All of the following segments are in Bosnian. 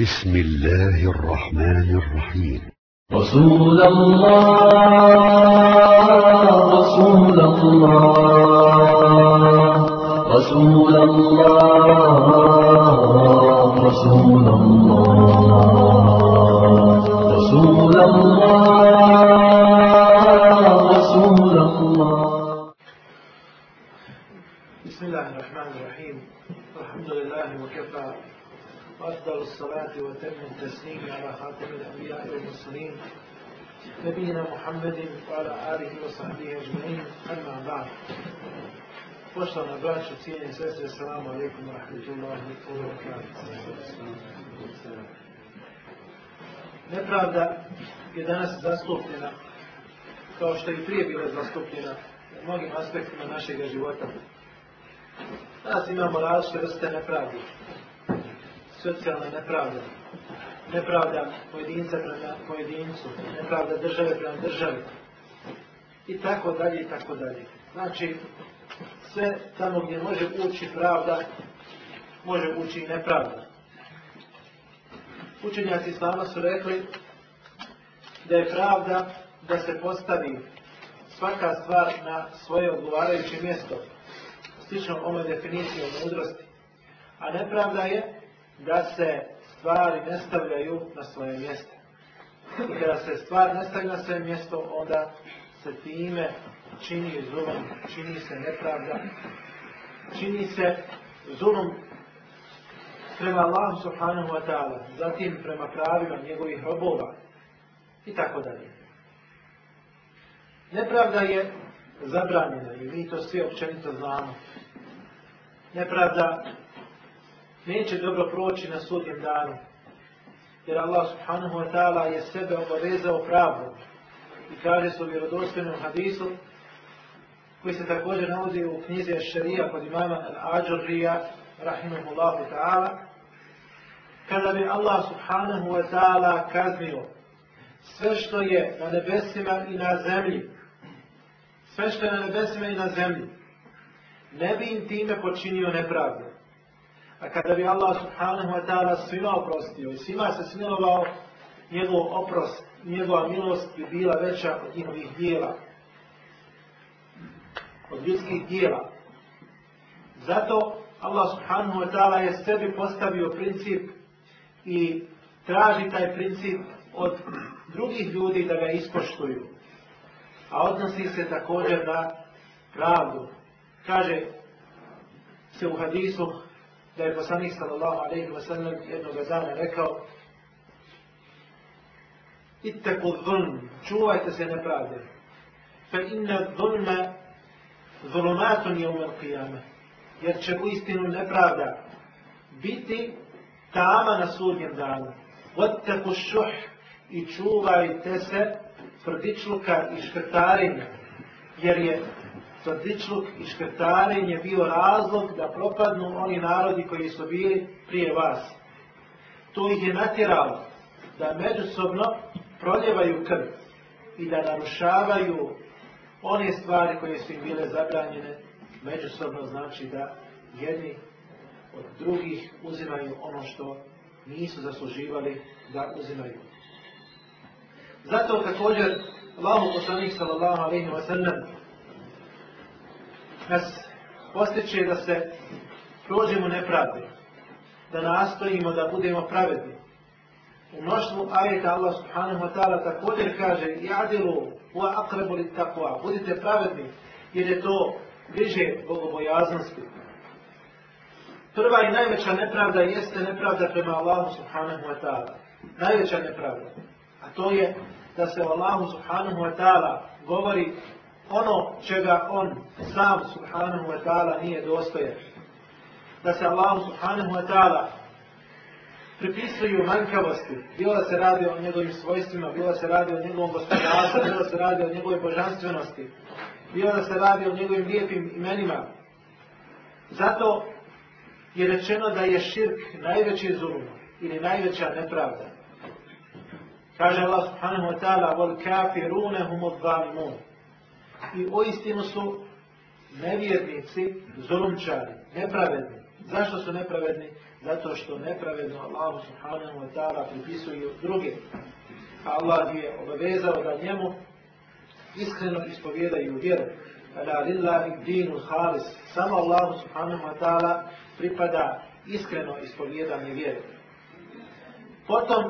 بسم الله الرحمن الرحيم رسول الله رسول الله رسول الله رسول الله رسول الله وأفضل الصلاة وتم التسليم على خاتم الأنبياء والمرسلين نبينا محمد وعلى آله وصحبه أجمعين أما بعد Poštovana braćo, cijenje sestre, salamu alaikum, rahmetullahi, Nepravda je danas zastupljena, kao što je i prije bila zastupljena u mnogim aspektima našeg života. Danas imamo različite vrste nepravdi socijalna nepravda, nepravda pojedinca prema pojedincu, nepravda države prema državi, i tako dalje, i tako dalje. Znači, sve tamo gdje može ući pravda, može ući i nepravda. Učenjaci Islama su rekli da je pravda da se postavi svaka stvar na svoje odgovarajuće mjesto, slično definiciji o mudrosti. A nepravda je da se stvari ne stavljaju na svoje mjesto. I kada se stvar ne stavlja na svoje mjesto, onda se time čini zulum, čini se nepravda, čini se zulum prema Allahu subhanahu wa ta'ala, zatim prema pravima njegovih robova i tako dalje. Nepravda je zabranjena i mi to svi općenito znamo. Nepravda neće dobro proći na sudnjem danu. Jer Allah subhanahu wa ta'ala je sebe obavezao pravdu I kaže se u vjerodostojnom hadisu, koji se također navodi u knjizi Šarija kod imama Al-Ađurrija, rahimahullahu ta'ala, kada bi Allah subhanahu wa ta'ala kaznio sve što je na nebesima i na zemlji, sve što je na nebesima i na zemlji, ne bi im time počinio nepravdu. A kada bi Allah subhanahu wa ta'ala svima oprostio i svima se smilovao, njegov oprost, njegova milost bi bila veća od njihovih dijela, od ljudskih dijela. Zato Allah subhanahu wa ta'ala je sebi postavio princip i traži taj princip od drugih ljudi da ga ispoštuju. A odnosi se također na pravdu. Kaže se u hadisu da je poslanik sallallahu alaihi wa sallam jednog dana rekao Itteko dhulm, čuvajte se nepravde. Fa inna dhulma dhulumatun je umel qiyama. Jer će u istinu nepravda biti tama na sudnjem danu. Vattaku šuh i čuvajte se prdičluka i škrtarina. Jer je crtičluk i je bio razlog da propadnu oni narodi koji su bili prije vas. To ih je natjeralo da međusobno proljevaju krv i da narušavaju one stvari koje su im bile zabranjene međusobno znači da jedni od drugih uzimaju ono što nisu zasluživali da uzimaju. Zato također Allahu poslanik sallallahu alejhi ve nas postiče da se prođemo nepravde, da nastojimo da budemo pravedni. U mnoštvu ajeta Allah subhanahu wa ta'ala također kaže Ja'dilu u akrebu li takva, budite pravedni jer je to bliže bogobojaznosti. Prva i najveća nepravda jeste nepravda prema Allahu subhanahu wa ta'ala. Najveća nepravda. A to je da se o Allahu subhanahu wa ta'ala govori ono čega on sam subhanahu wa ta'ala nije dostojan. Da se Allahu subhanahu wa ta'ala pripisuju manjkavosti, bilo se radi o njegovim svojstvima, bilo se radi o njegovom gospodarstvu, bilo se radi o njegovoj božanstvenosti, bilo da se radi o njegovim lijepim imenima. Zato je rečeno da je širk najveći zulum ili najveća nepravda. Kaže Allah subhanahu wa ta'ala, kafirune الظَّالِمُونَ i uistinu su nevjernici, zulumčari, nepravedni. Zašto su nepravedni? Zato što nepravedno Allahu subhanahu wa ta'ala pripisuju druge. Allah je obavezao da njemu iskreno ispovjedaju vjeru. Kada lillahi dinu halis. Samo Allah subhanahu wa ta'ala pripada iskreno ispovjedanje vjeru. Potom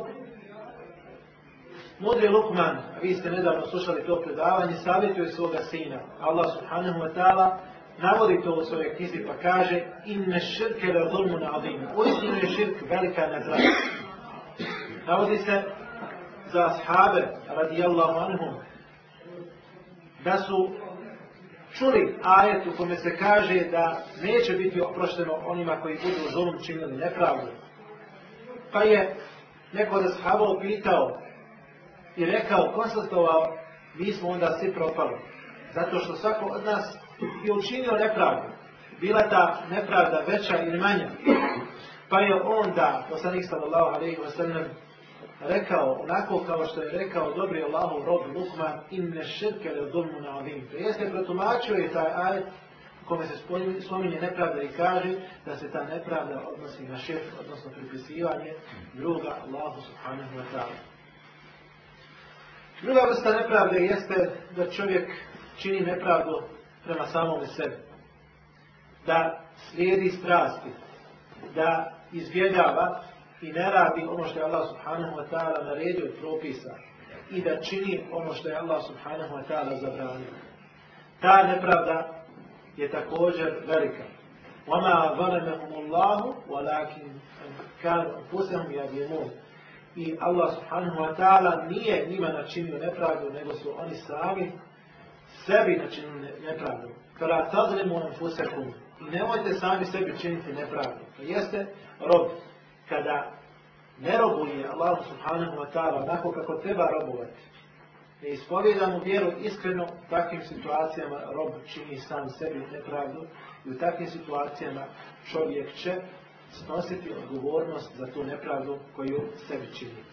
Mudri Lukman, a vi ste nedavno slušali to predavanje, savjetuje svoga sina. Allah subhanahu wa ta'ala navodi to u svojoj knjizi pa kaže Inne širke la zulmu na adim. Uistinu je širk velika nagrada. Navodi se za ashabe radijallahu anhum da su čuli ajet u kome se kaže da neće biti oprošteno onima koji budu zulum činili nepravdu. Pa je neko od ashabov pitao i rekao, konstatovao, mi smo onda svi propali. Zato što svako od nas je učinio nepravdu. Bila ta nepravda veća ili manja. Pa je onda, poslanik sallallahu alaihi wa sallam, rekao, onako kao što je rekao dobri Allahu rob Lukman, in ne širke le Domu na ovim. To jeste, protumačio je taj ajet kome se spominje nepravda i kaže da se ta nepravda odnosi na širk, odnosno pripisivanje druga Allahu subhanahu wa ta'ala. Druga vrsta nepravde jeste da čovjek čini nepravdu prema samome sebi. Da slijedi strasti, da izbjegava i ne radi ono što je Allah subhanahu wa ta'ala naredio i propisa i da čini ono što je Allah subhanahu wa ta'ala zabranio. Ta nepravda je također velika. وَمَا ظَلَمَهُمُ اللَّهُ وَلَكِنْ كَانُوا أَنْفُسَهُمْ i Allah subhanahu wa ta'ala nije njima načinio nepravdu, nego su oni sami sebi načinili nepravdu. Kada tazlimu i nemojte sami sebi činiti nepravdu. To jeste rob. Kada ne robuje Allah subhanahu wa ta'ala onako kako treba robovati, ne ispovjeda mu vjeru iskreno, u takvim situacijama rob čini sam sebi nepravdu i u takvim situacijama čovjek će snositi odgovornost za tu nepravdu koju sebi čini.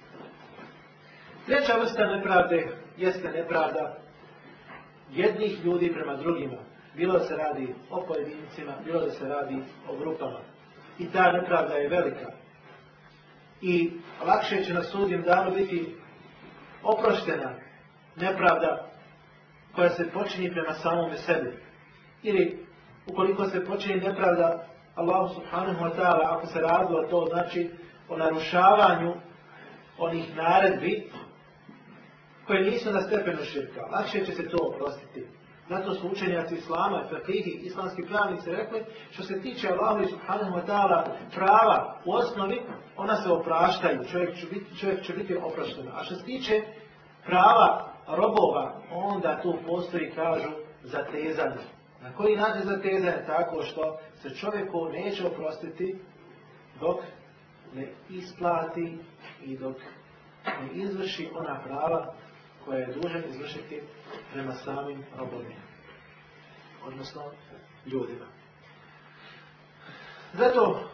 Treća vrsta nepravde jeste nepravda jednih ljudi prema drugima. Bilo se radi o pojedincima, bilo da se radi o grupama. I ta nepravda je velika. I lakše će na sudjem danu biti oproštena nepravda koja se počini prema samome sebi. Ili ukoliko se počini nepravda Allahu subhanahu wa ta'ala, ako se o to znači o narušavanju onih naredbi koje nisu na stepenu širka. Lakše će se to oprostiti. Zato su učenjaci Islama, fakihi, islamski pravnici rekli, što se tiče Allahu subhanahu wa ta'ala prava u osnovi, ona se opraštaju, čovjek će biti, čovjek će biti oprašten. A što se tiče prava robova, onda tu postoji, kažu, zatezanje. Na koji za teza je tako što se čovjeku neće oprostiti dok ne isplati i dok ne izvrši ona prava koja je dužan izvršiti prema samim robovima, odnosno ljudima. Zato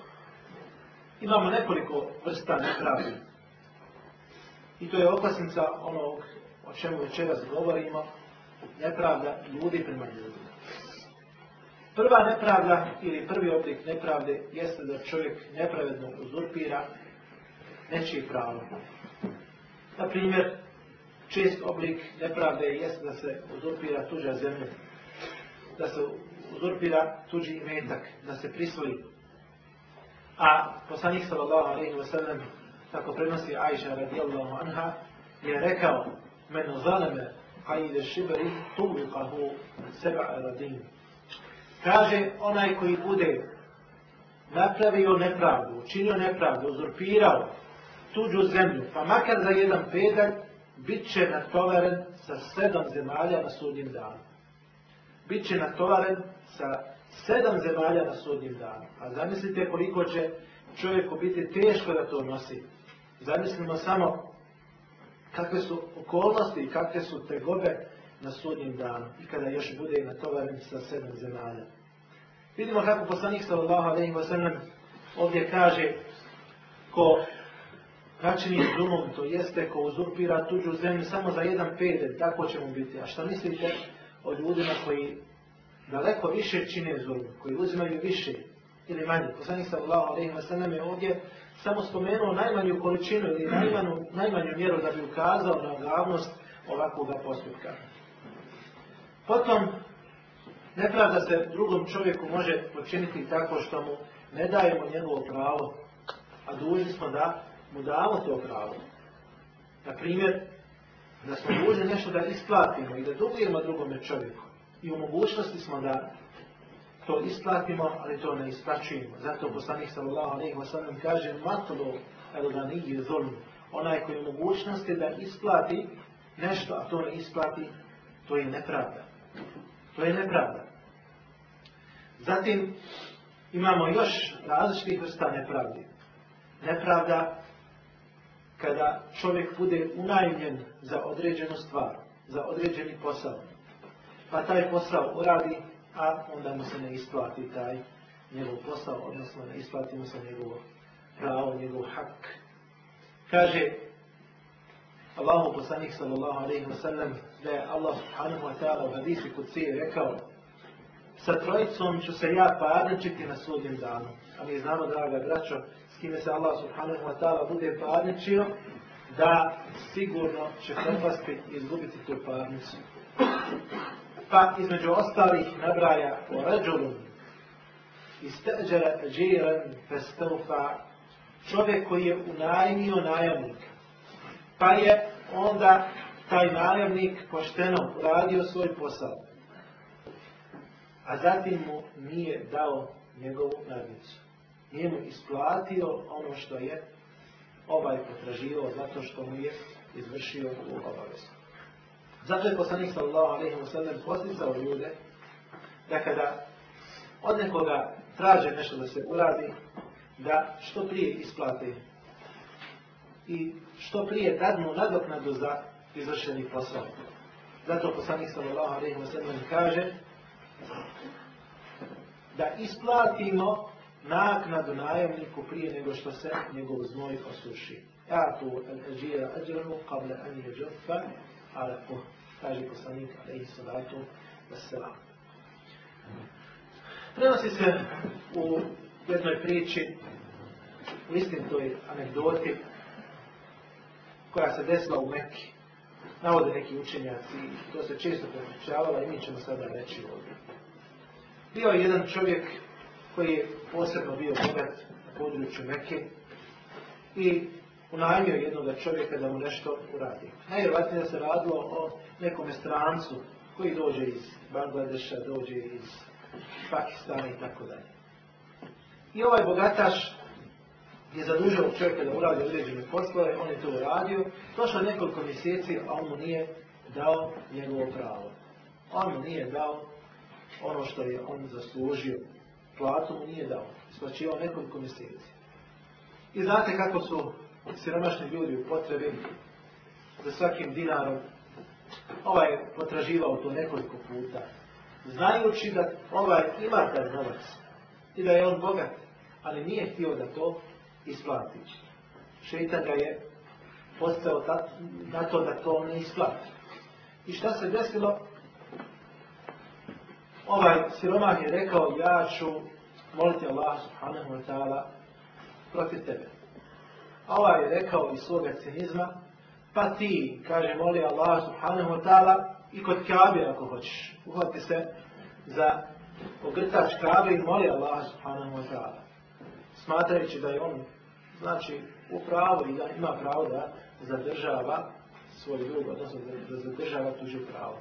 imamo nekoliko vrsta nepravdi. I to je opasnica onog o čemu večeras govorimo, nepravda ljudi prema ljudima. Prva nepravda ili prvi oblik nepravde jeste da čovjek nepravedno uzurpira nečije pravo. Na primjer, čest oblik nepravde jeste da se uzurpira tuđa zemlja, da se uzurpira tuđi imetak, da se prisvoji. A poslanik sallallahu alejhi ve sellem tako prenosi Ajša radijallahu anha je rekao: "Men zalama qaid al-shibri tubiqahu sab'a radin." Kaže, onaj koji bude napravio nepravdu, učinio nepravdu, uzurpirao tuđu zemlju, pa makar za jedan pedalj, bit će natovaren sa sedam zemalja na sudnjim danu. Bit će natovaren sa sedam zemalja na sudnjim danu. A zamislite koliko će čovjeku biti teško da to nosi. Zamislimo samo kakve su okolnosti i kakve su tegobe na sudnjim danu i kada još bude natovaren sa sedam zemalja. Vidimo kako poslanik sallallahu alejhi ve sellem ovdje kaže ko kačini domom, to jeste ko uzurpira tuđu zemlju samo za jedan pedel, tako će mu biti. A šta mislite o ljudima koji daleko više čine zulom, koji uzimaju više ili manje? Poslanik sallallahu alejhi ve sellem je ovdje samo spomenuo najmanju količinu ili najmanju, najmanju mjeru da bi ukazao na glavnost ovakvog postupka. Potom Nepravda se drugom čovjeku može počiniti tako što mu ne dajemo njegovo pravo, a dužni smo da mu damo to pravo. Na primjer, da smo dužni nešto da isplatimo i da dugujemo drugome čovjeku. I u mogućnosti smo da to isplatimo, ali to ne isplaćujemo. Zato poslanih sallallahu alaihi wa sallam kaže: "Matlu al-ghani zulm." Onaj koji je u mogućnosti da isplati nešto, a to ne isplati, to je nepravda. To je nepravda. Zatim imamo još različitih vrsta nepravdi. Nepravda kada čovjek bude unajemljen za određenu stvar, za određeni posao. Pa taj posao uradi, a onda mu se ne isplati taj njegov posao, odnosno ne isplati mu se njegov pravo, njegov hak. Kaže Allahu poslanik sallallahu alaihi da je Allah subhanahu wa ta'ala u hadisi rekao sa trojicom ću se ja parničiti na sudnjem danu. A mi znamo, draga braćo, s kime se Allah subhanahu wa ta'ala bude parničio, da sigurno će propasti i izgubiti tu parnicu. Pa između ostalih nabraja o rađulu isteđera džiran festofa čovjek koji je unajmio najamnika pa je onda taj najavnik pošteno radio svoj posao. A zatim mu nije dao njegovu nadnicu. Nije mu isplatio ono što je ovaj potraživao zato što mu je izvršio u obavezu. Zato je poslanik sallallahu alaihi wa sallam posticao ljude da kada od nekoga traže nešto da se uradi, da što prije isplate i što prije dadnu nadoknadu za izvršeni posao. Zato poslanik sallallahu alejhi ve sellem kaže da isplatimo naknadu najemniku prije nego što se njegov znoj osuši. tu al-ajira ajruhu qabla an yajfa ala fuh. Kaže poslanik alejhi salatu vesselam. Prenosi se u jednoj priči, u toj anegdoti, koja se desila u Mekki. Navode neki učenjaci, to se često prepričavalo i mi ćemo sada reći ovdje. Bio je jedan čovjek koji je posebno bio bogat na području Mekke i unajmio jednog čovjeka da mu nešto uradi. Najvjerojatnije se radilo o nekom strancu koji dođe iz Bangladeša, dođe iz Pakistana i tako dalje. I ovaj bogataš je zadužio čovjeka da uradi određene poslove, on je to uradio, prošlo nekoliko mjeseci, a on mu nije dao njegovo pravo. On mu nije dao ono što je on zaslužio, platu mu nije dao, isplaćivao nekoliko mjeseci. I znate kako su siromašni ljudi u potrebi za svakim dinarom. Ovaj je potraživao to nekoliko puta, znajući da ovaj ima taj novac i da je on bogat, ali nije htio da to isplati. Šeitan ga je postao na to da to ne isplati. I šta se desilo? Ovaj siromah je rekao, ja ću moliti Allah subhanahu wa ta'ala protiv tebe. A ovaj je rekao iz svoga cinizma, pa ti, kaže, moli Allah subhanahu wa ta'ala i kod Kabe ako hoćeš. Uhvati se za ogrtač Kabe i moli Allah subhanahu wa ta'ala. Smatrajući da je on znači u pravo i da ima pravo da zadržava svoj drugo, odnosno da zadržava tuđe pravo.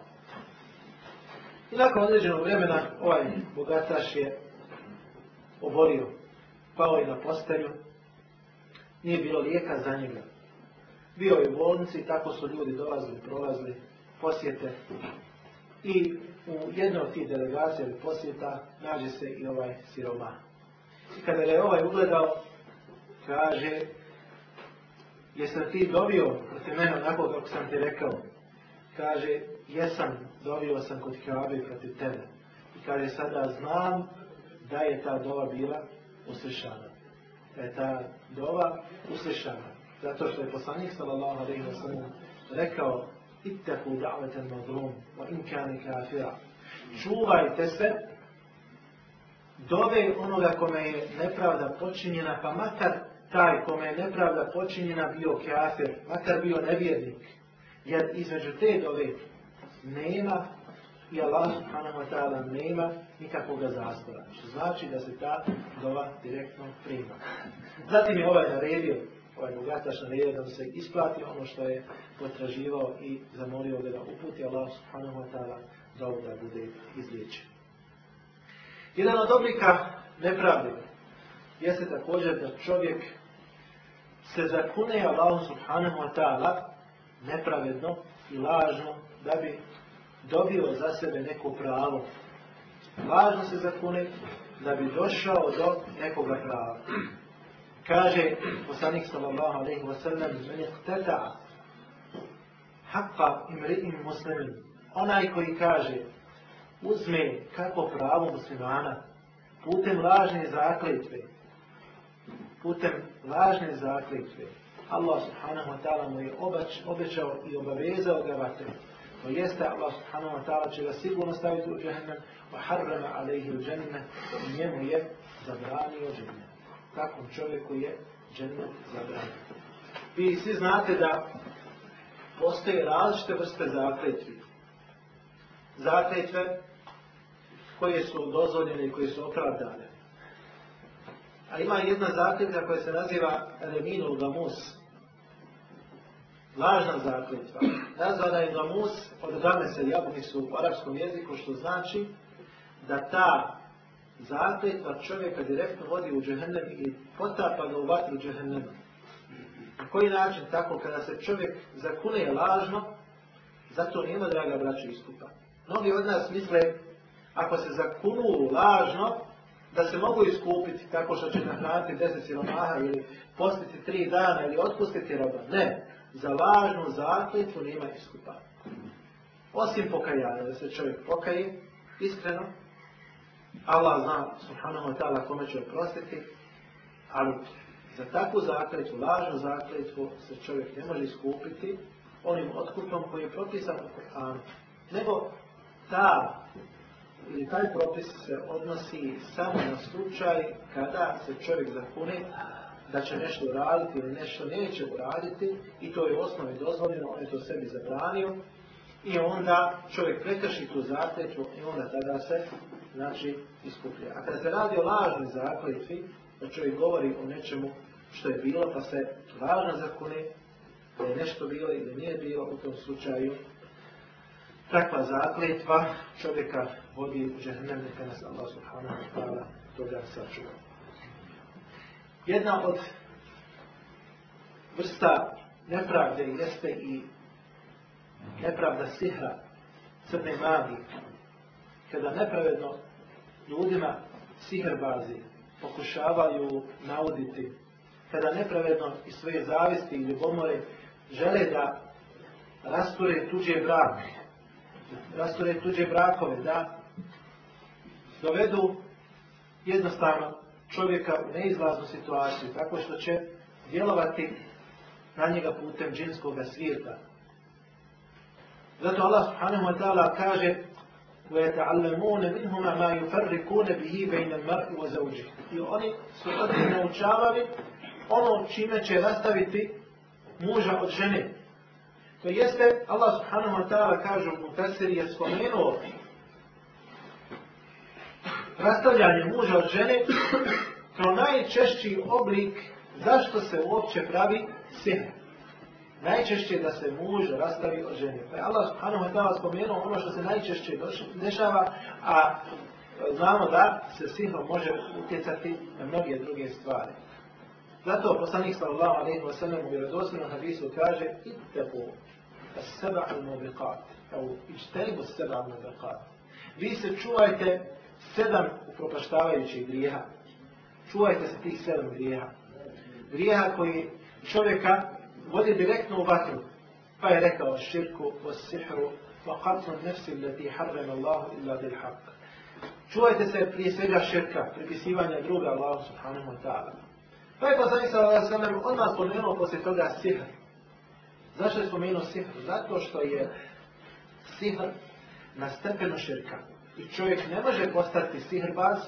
I nakon određenog vremena ovaj bogataš je oborio, pao je na postelju, nije bilo lijeka za njega. Bio je u bolnici tako su ljudi dolazili, prolazili, posjete. I u jednoj od tih delegacija posjeta nađe se i ovaj siroma. I kada je ovaj ugledao, kaže jesam ti dobio protiv mene onako kako sam ti rekao? Kaže, jesam, dobio sam kod Kaabe protiv tebe. I kaže, sada znam da je ta doba bila uslišana. Da je ta dova uslišana. Zato što je poslanik sallallahu alaihi wa sallam rekao ittaku da'vatan mazlum wa in kana kafira. Čuvajte se dove onoga kome je nepravda počinjena, pa makar taj kome je nepravda počinjena bio kafir, makar bio nevjernik. Jer između te dove nema i Allah subhanahu wa nema nikakvog zastora. Što znači da se ta dova direktno prima. Zatim je ovaj naredio, ovaj bogataš naredio da se isplati ono što je potraživao i zamolio ga da uputi Allah subhanahu wa ta'ala da bude izliječen. Jedan od oblika nepravde jeste također da čovjek se zakune Allahu subhanahu wa ta'ala nepravedno i lažno da bi dobio za sebe neko pravo. Lažno se zakune da bi došao do nekoga prava. Kaže poslanik sallallahu alaihi wa sallam men ihteta haqqa im muslimin onaj koji kaže uzme kako pravo muslimana putem lažne zakletve putem važne zakletve. Allah subhanahu wa ta'ala mu je obećao i obavezao ga vatre. To jeste Allah subhanahu wa ta'ala će ga sigurno staviti u džahnem, wa harrama alaihi u džahnem, i njemu je zabranio džahnem. Takvom čovjeku je džahnem zabranio. Vi svi znate da postoje različite vrste zakletvi. Zakletve koje su dozvoljene i koje su opravdane. A ima jedna zakljetva koja se naziva Reminu gamus, Lažna zakljetva. Nazvana je gamus od se jabuki su u arapskom jeziku, što znači da ta zakljetva čovjeka direktno vodi u džehennem i potapa ga u vatru džehennema. Na koji način? Tako kada se čovjek zakune lažno, zato nema draga braća iskupa. Mnogi od nas misle, ako se zakunu lažno, da se mogu iskupiti tako što će nahraniti deset siromaha ili postiti tri dana ili otpustiti roba. Ne, za važnu zakljetvu nema iskupa. Osim pokajanja, da se čovjek pokaji, iskreno, Allah zna, subhanahu wa ta'ala, kome će oprostiti, ali za takvu zakljetvu, lažnu zakljetvu, se čovjek ne može iskupiti onim otkupom koji je propisan u Koranu. Nego ta i taj propis se odnosi samo na slučaj kada se čovjek zakune da će nešto raditi ili nešto neće uraditi i to je u osnovi dozvoljeno, on to sebi zabranio i onda čovjek prekrši tu zakljetvu i onda tada se znači iskuplja. A kada se radi o lažnoj zakljetvi, da čovjek govori o nečemu što je bilo pa se lažno zakune, da je nešto bilo ili nije bilo u tom slučaju Takva zakletva čovjeka vodi u džahnem, neka nas Allah subhanahu wa ta'ala toga sačuva. Jedna od vrsta nepravde jeste i nepravda sihra, crne magije, kada nepravedno ljudima bazi, pokušavaju nauditi, kada nepravedno i svoje zavisti i ljubomore žele da rasture tuđe brake, rasture tuđe brakove, da dovedu jednostavno čovjeka u neizlaznu situaciju, tako što će djelovati na njega putem džinskog svijeta. Zato Allah subhanahu wa ta'ala kaže وَيَتَعَلَّمُونَ مِنْهُمَا مَا يُفَرِّكُونَ بِهِ بَيْنَ الْمَرْءِ وَزَوْجِهِ I oni su odmah naučavali ono čime će rastaviti muža od žene. To jeste, Allah subhanahu wa ta'ala kaže u Mufesir je spomenuo rastavljanje muža od žene kao najčešći oblik zašto se uopće pravi sin. Najčešće da se muž rastavi od žene. Pa je Allah subhanahu wa ta'ala spomenuo ono što se najčešće dešava, a znamo da se sinom može utjecati na mnoge druge stvari. Zato poslanik sallallahu alejhi ve sellem u vjerodostojnom hadisu kaže: "Ittaqu السبع الموبقات أو اجtanibu السبع الموبقات vi se čuvajte sedam upropaštavajućih grijeha čuvajte se tih sedam grijeha grijeha koji čovjeka vodi direktno u vatru pa je rekao širku, o sihru wa qatlu nefsi leti harrem Allahu illa bil haq čuvajte se prije svega širka pripisivanja druga Allahu subhanahu wa ta'ala pa je poslanik sallallahu alejhi ve sellem odmah spomenuo poslije toga sihr Zašto je spomenuo sihr? Zato što je sihr na stepenu širka. I čovjek ne može postati baz,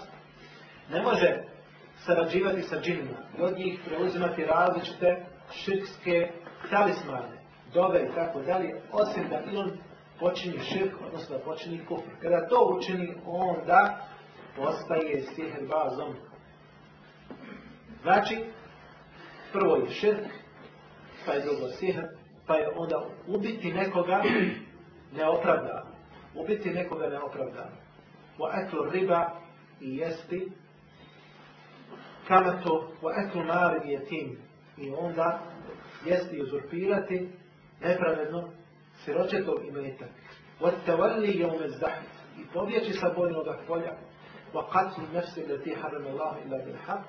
ne može sarađivati sa džinima i od njih preuzimati različite širkske talismane, dove i tako dalje, osim da on počini širk, odnosno da počini kufr. Kada to učini, onda postaje sihrbazom. Znači, prvo je širk, pa je drugo sihr, Pa je onda ubiti nekoga neopravdano. Ubiti nekoga neopravdano. Wa eklu riba i jesti kamatu wa etlu mari jetim. I onda jesti i uzurpirati nepravedno siročetov imetak. Wa tavalli jome zahid. I pobjeći sa bojnog polja. Wa qatlu nefsi leti haram Allah ila bilhaq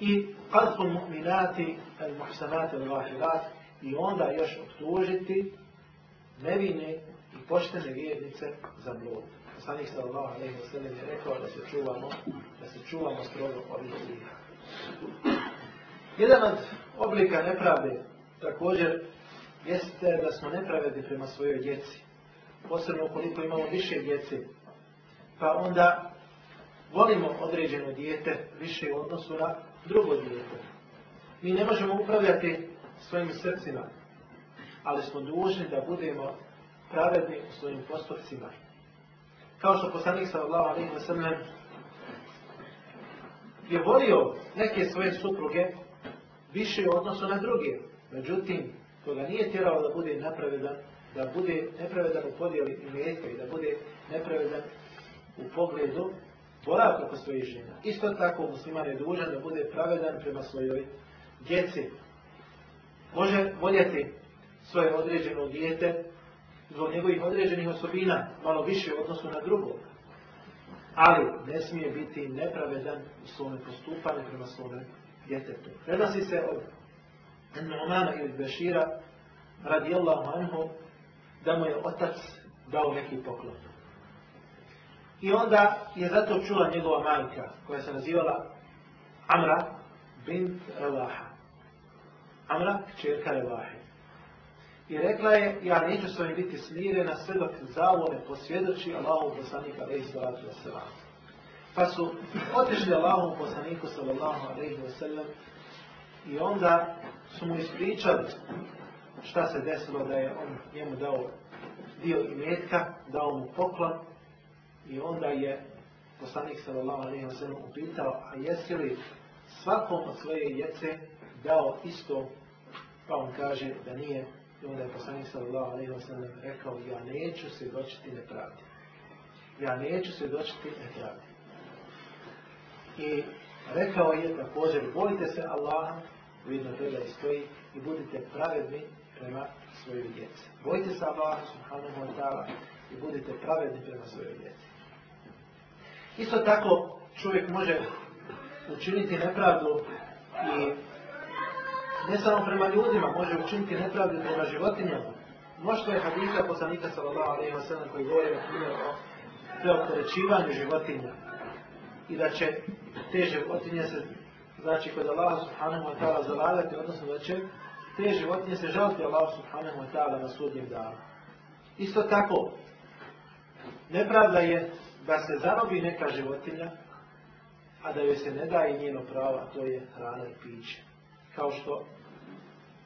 I qatlu mu'minati al muhsanati al gahirat. i onda još optužiti nevine i poštene vjernice za blud. Poslanik sallallahu alejhi ve je rekao da se čuvamo, da se čuvamo strogo ovih stihova. Jedan od oblika nepravde također jeste da smo nepravedni prema svojoj djeci. Posebno ukoliko imamo više djeci. Pa onda volimo određeno dijete više u odnosu na drugo dijete. Mi ne možemo upravljati svojim srcima, ali smo dužni da budemo pravedni u svojim postupcima. Kao što poslanik Allaho glava je volio neke svoje supruge više u odnosu na druge. Međutim, koga nije tjerao da bude nepravedan, da bude nepravedan u i lijeka i da bude nepravedan u pogledu boravka svojih žena. Isto tako musliman je dužan da bude pravedan prema svojoj djeci, može voljeti svoje određeno dijete zbog njegovih određenih osobina malo više u odnosu na drugog. Ali ne smije biti nepravedan u svome postupanju prema svome djetetu. Prenosi se od Nomana ili Bešira radi Allahu anhu da mu je otac dao neki poklon. I onda je zato čula njegova majka koja se nazivala Amra bint Ravaha. Amra, čerka je I rekla je, ja neću s biti smirena sve dok zavo ne posvjedoči Allahom poslanika alaihi salatu Pa su otišli Allahom poslaniku sallallahu alaihi i onda su mu ispričali šta se desilo da je on njemu dao dio imetka, dao mu poklon i onda je poslanik sallallahu alaihi wasalam upitao, a jesi li svakom od svoje djece dao isto, pa on kaže da nije, i onda je poslanik sallallahu alaihi wa sallam rekao, ja neću se doćiti nepravdi. Ja neću se doćiti nepravdi. I rekao je također, bojite se Allaha, vidno toga i stoji, i budite pravedni prema svojoj djeci. Bojite se Allaha subhanahu wa ta'ala i budite pravedni prema svojoj djeci. Isto tako čovjek može učiniti nepravdu i ne samo prema ljudima, može učiniti nepravdu prema životinjama. Mnoštvo je hadita poslanika sallallahu alejhi ve sellem koji govori o preopterećivanju životinja i da će te životinje se znači kod Allaha subhanahu wa ta'ala zalagati, odnosno da će te životinje se žaliti Allahu subhanahu wa ta'ala na sudnjem danu. Isto tako, nepravda je da se zarobi neka životinja, a da joj se ne daje njeno pravo, a to je hrana i piće. Kao što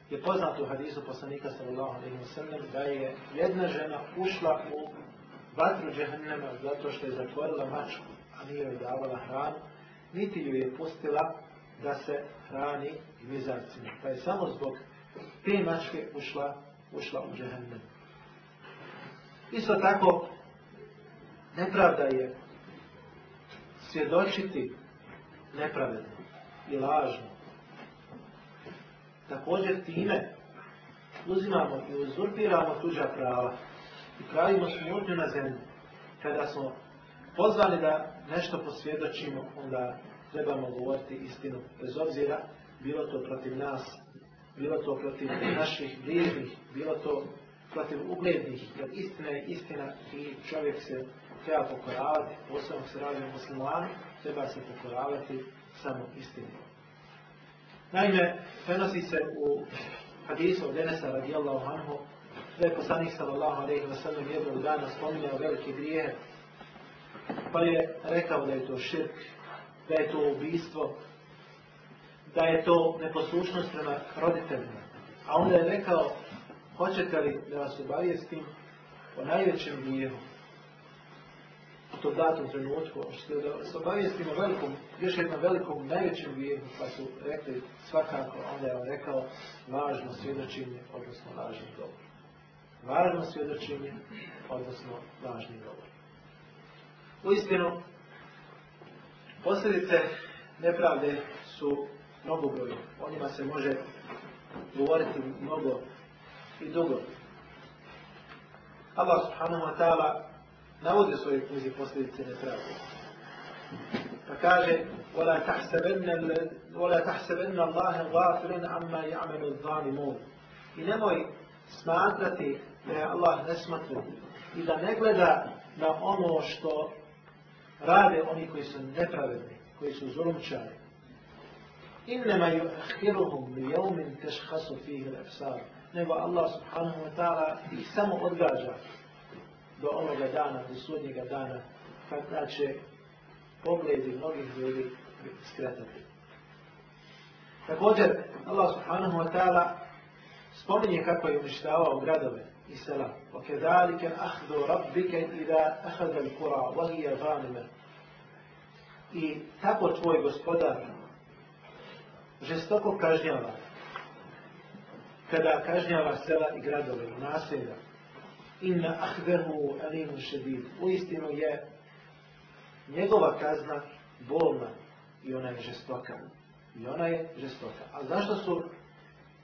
je poznat u hadisu poslanika sallallahu alaihi da je jedna žena ušla u vatru džehennema zato što je zatvorila mačku, a nije joj davala hranu, niti ju je pustila da se hrani gvizarcima. Pa je samo zbog te mačke ušla, ušla u džehennem. Isto tako, nepravda je svjedočiti nepravedno i lažno Također time uzimamo i uzurpiramo tuđa prava i pravimo smutnju na zemlju. Kada smo pozvali da nešto posvjedočimo, onda trebamo govoriti istinu, bez obzira bilo to protiv nas, bilo to protiv naših bližnjih, bilo to protiv uglednih, jer istina je istina i čovjek se treba pokoravati, posebno se radi o treba se pokoravati samo istinu. Naime, prenosi se u hadisu od Denesa radijallahu anhu, da je poslanik sallallahu alaihi wa sallam jednog dana spominjao velike grije, pa je rekao da je to širk, da je to ubistvo, da je to neposlušnost prema roditeljima. A onda je rekao, hoćete li da vas obavijestim o najvećem grijehu, to u trenutku, ono da se obavijestimo velikom, još jednom velikom, najvećem vijeku, pa su rekli svakako, onda je on rekao, važno svjedočenje, odnosno važni govor. Važno svjedočenje, odnosno važni govor. U istinu, posljedice nepravde su mnogo broje. O njima se može govoriti mnogo i dugo. Allah subhanahu wa ta'ala navodi u svojoj knjizi posljedice nepravde. Pa kaže وَلَا تَحْسَبَنَّ, ولا تحسبن اللَّهَ غَافِرًا عَمَّا يَعْمَلُ الظَّالِمُونَ I nemoj smatrati da je Allah nesmatno i da ne gleda na ono što rade oni koji su nepravedni, koji su zulumčani. إِنَّمَا yuakhiruhum لِيَوْمٍ yawmin فِيهِ الْأَفْسَارِ Nego Allah subhanahu wa ta'ala ih samo odgađa do onoga dana, do sudnjega dana, kada znači, će pogledi mnogih ljudi skretati. Također, Allah subhanahu wa ta'ala spominje kako je uništavao gradove i sela. وَكَذَلِكَ أَحْدُ رَبِّكَ إِذَا أَحَدَ الْقُرَى وَهِيَ غَانِمَ I tako tvoj gospodar žestoko kažnjava kada kažnjava sela i gradove, naselja, inna ahvehu alimu šedid. Uistinu je njegova kazna bolna i ona je žestoka. I ona je žestoka. A zašto su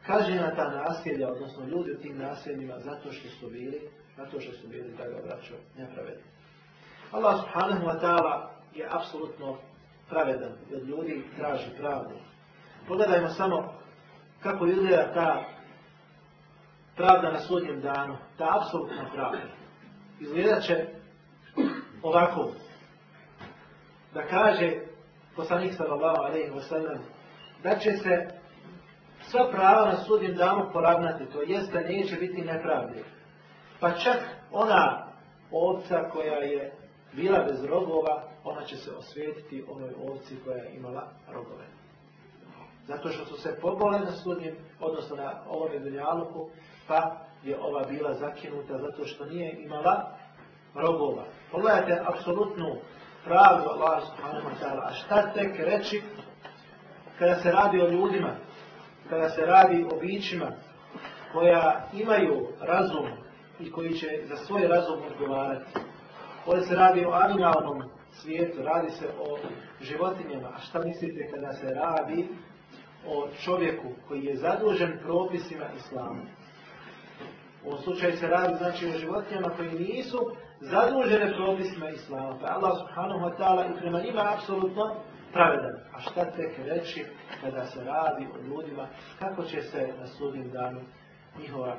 kažena ta nasilja, odnosno ljudi u tim naseljima, zato što su bili, zato što su bili, ga vraću, nepravedni. Allah subhanahu wa ta'ala je apsolutno pravedan jer ljudi traži pravdu. Pogledajmo samo kako izgleda ta pravda na sudnjem danu, ta apsolutna pravda, izgledat će ovako, da kaže poslanik sallallahu ali ve sallam, da će se sva prava na sudnjem danu poravnati, to jest da neće biti nepravde. Pa čak ona ovca koja je bila bez rogova, ona će se osvijetiti onoj ovci koja je imala rogove. Zato što su se pobole na sudnjem, odnosno na ovome dunjaluku, pa je ova bila zakinuta zato što nije imala robova. Pogledajte apsolutnu pravdu Allah subhanahu wa A šta tek reći kada se radi o ljudima, kada se radi o bićima koja imaju razum i koji će za svoj razum odgovarati. Ovdje se radi o animalnom svijetu, radi se o životinjama. A šta mislite kada se radi o čovjeku koji je zadužen propisima islama? U slučaju se radi znači o životinjama koji nisu zadužene propisima Islama. Pa Allah subhanahu wa ta'ala i prema njima apsolutno pravedan. A šta tek reći kada se radi o ljudima, kako će se na sudnjem danu njihova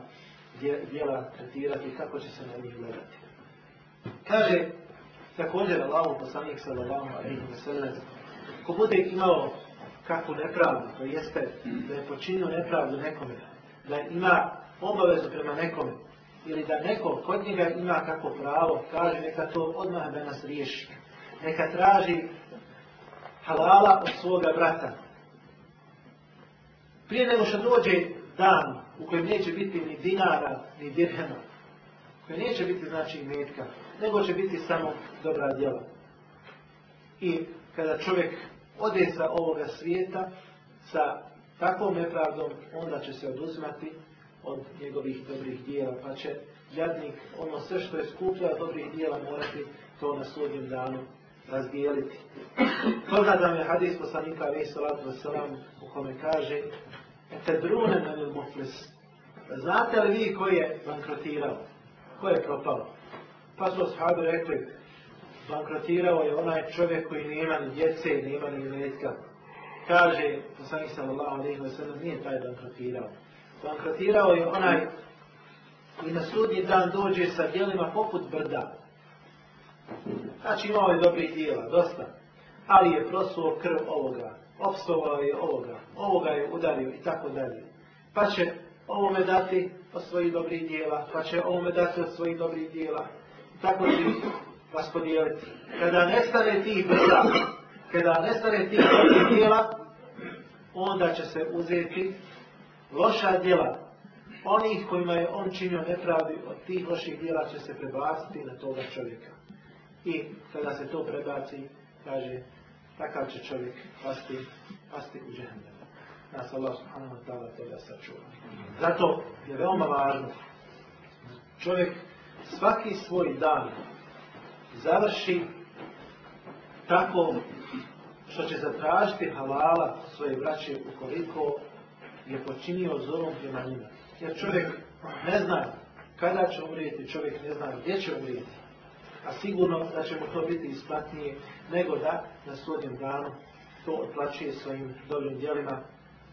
djela tretirati kako će se na njih gledati. Kaže također Allahu poslanik sallallahu alejhi ve sellem ko bude imao kakvu nepravdu, to jeste da je počinio nepravdu nekome, da ima obavezu prema nekom ili da neko kod njega ima kako pravo, kaže neka to odmah da nas riješi. Neka traži halala od svoga brata. Prije nego što dođe dan u kojem neće biti ni dinara, ni u koji neće biti znači metka, nego će biti samo dobra djela. I kada čovjek ode sa ovoga svijeta, sa takvom nepravdom, onda će se oduzimati od njegovih dobrih dijela, pa će jadnik ono sve što je skuplja od dobrih dijela morati to na sudnjem danu razdijeliti. Toga da je hadis poslanika alaih salatu wasalam u kome kaže te drune na muflis. Znate li vi ko je bankrotirao? Ko je propao? Pa su ashabi rekli bankrotirao je onaj čovjek koji nema ni djece i nema ni imetka. Kaže, poslanik sallallahu alaihi wasalam nije taj bankrotirao. Bankrotirao je onaj i na sudnji dan dođe sa dijelima poput brda. Znači imao je dobrih dijela, dosta. Ali je prosuo krv ovoga, opsovao je ovoga, ovoga je udario i tako dalje. Pa će ovome dati od svojih dobrih dijela, pa će ovome dati od svojih dobrih dijela. tako će vas podijeliti. Kada nestane tih brda, kada nestane tih dobrih dijela, onda će se uzeti loša djela onih kojima je on činio nepravdi, od tih loših djela će se prebaciti na toga čovjeka. I kada se to prebaci, kaže, takav će čovjek pasti, pasti u Nas Allah subhanahu wa ta'ala toga sačuva. Zato je veoma važno čovjek svaki svoj dan završi tako što će zatražiti halala svoje braće ukoliko je počinio zorom prema njima. Jer čovjek ne zna kada će umrijeti, čovjek ne zna gdje će umrijeti. A sigurno da će mu to biti isplatnije nego da na svodnjem danu to otplaćuje svojim dobrim djelima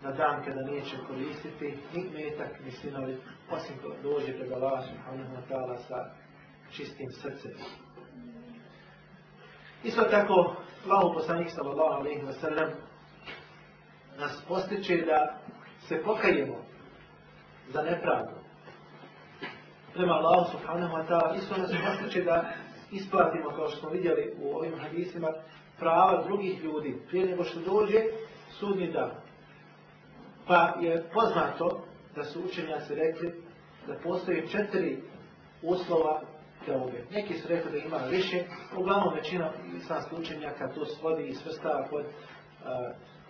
na dan kada će koristiti ni metak, ni sinovi, osim to dođe pred Allah subhanahu wa sa čistim srcem. Isto tako, Allah, poslanik sallallahu alaihi wa sallam nas postiče da se pokajemo za nepravdu prema Allahu subhanahu wa ta'ala isto nas postoče da isplatimo kao što smo vidjeli u ovim hadisima prava drugih ljudi prije nego što dođe sudnji dan. Pa je poznato da su učenja se rekli da postoje četiri uslova obje. Neki su rekli da ima više, uglavnom većina islamskih učenjaka to svodi i svrstava pod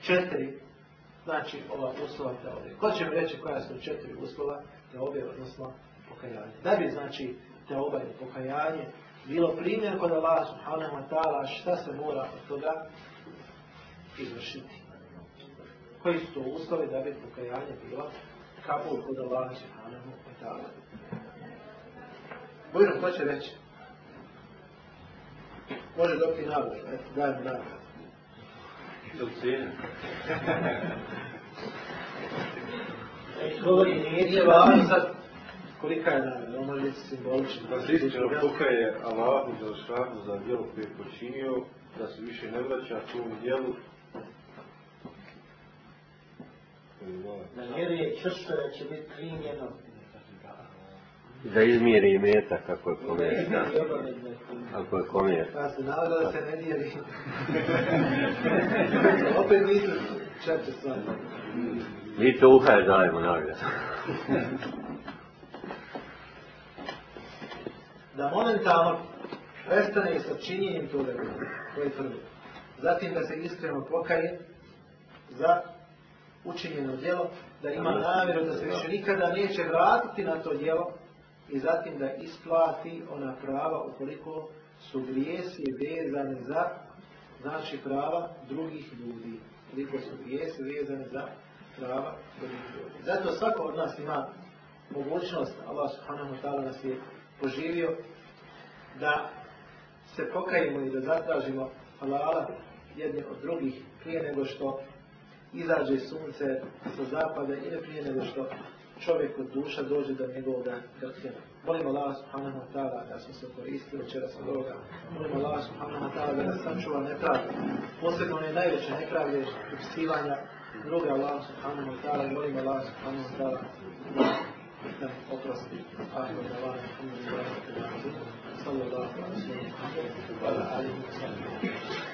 četiri znači ova uslova ovdje. Ko će mi reći koja su četiri uslova te ovdje odnosno pokajanje? Da bi, znači, te ovdje pokajanje bilo primjer kod Allah subhanahu wa ta'ala šta se mora od toga izvršiti. Koji su to uslovi da bi pokajanje bilo kako kod Allah subhanahu wa ta'ala? ko će reći? Može dobiti na eto, dajem nagradu. Govori, nije sad kolika je namjera, ono je simbolično. Pa istina, kolika je Allah mu završavno za djelo koje je počinio, da se više ne vraća u ovom djelu. Namjera je čršta da će biti primjeno da izmiri i meta kako je kome. Ako je kome. Pa se nadam da se ne dijeli. Opet nisu četiri stvari. Mi to uhaj dajemo nagrad. da momentalno prestane sa činjenjem toga to je prvo. Zatim da se iskreno pokaje za učinjeno djelo, da ima namjeru da se više nikada neće vratiti na to djelo, i zatim da isplati ona prava ukoliko su grijesi vezane za znači prava drugih ljudi. Ukoliko su grijesi vezane za prava drugih ljudi. Zato svako od nas ima mogućnost, Allah subhanahu ta'ala nas je poživio, da se pokajimo i da zatražimo halala jedne od drugih prije nego što izađe sunce sa zapada ili prije nego što čovjek od duša dođe do njegovog datljena. Molimo Allah subhanahu wa ta'ala da smo se koristili večera od droga. Molimo Allah subhanahu wa ta'ala da nas sačuva nepravde. Posebno one najveće nepravde upisivanja druga Allah subhanahu wa ta'ala molimo Allah subhanahu wa ta'ala da nam oprosti. Ahmed Allah, Alhamdulillah, Sallallahu alaihi wa sallam, Hvala alihi wa sallam.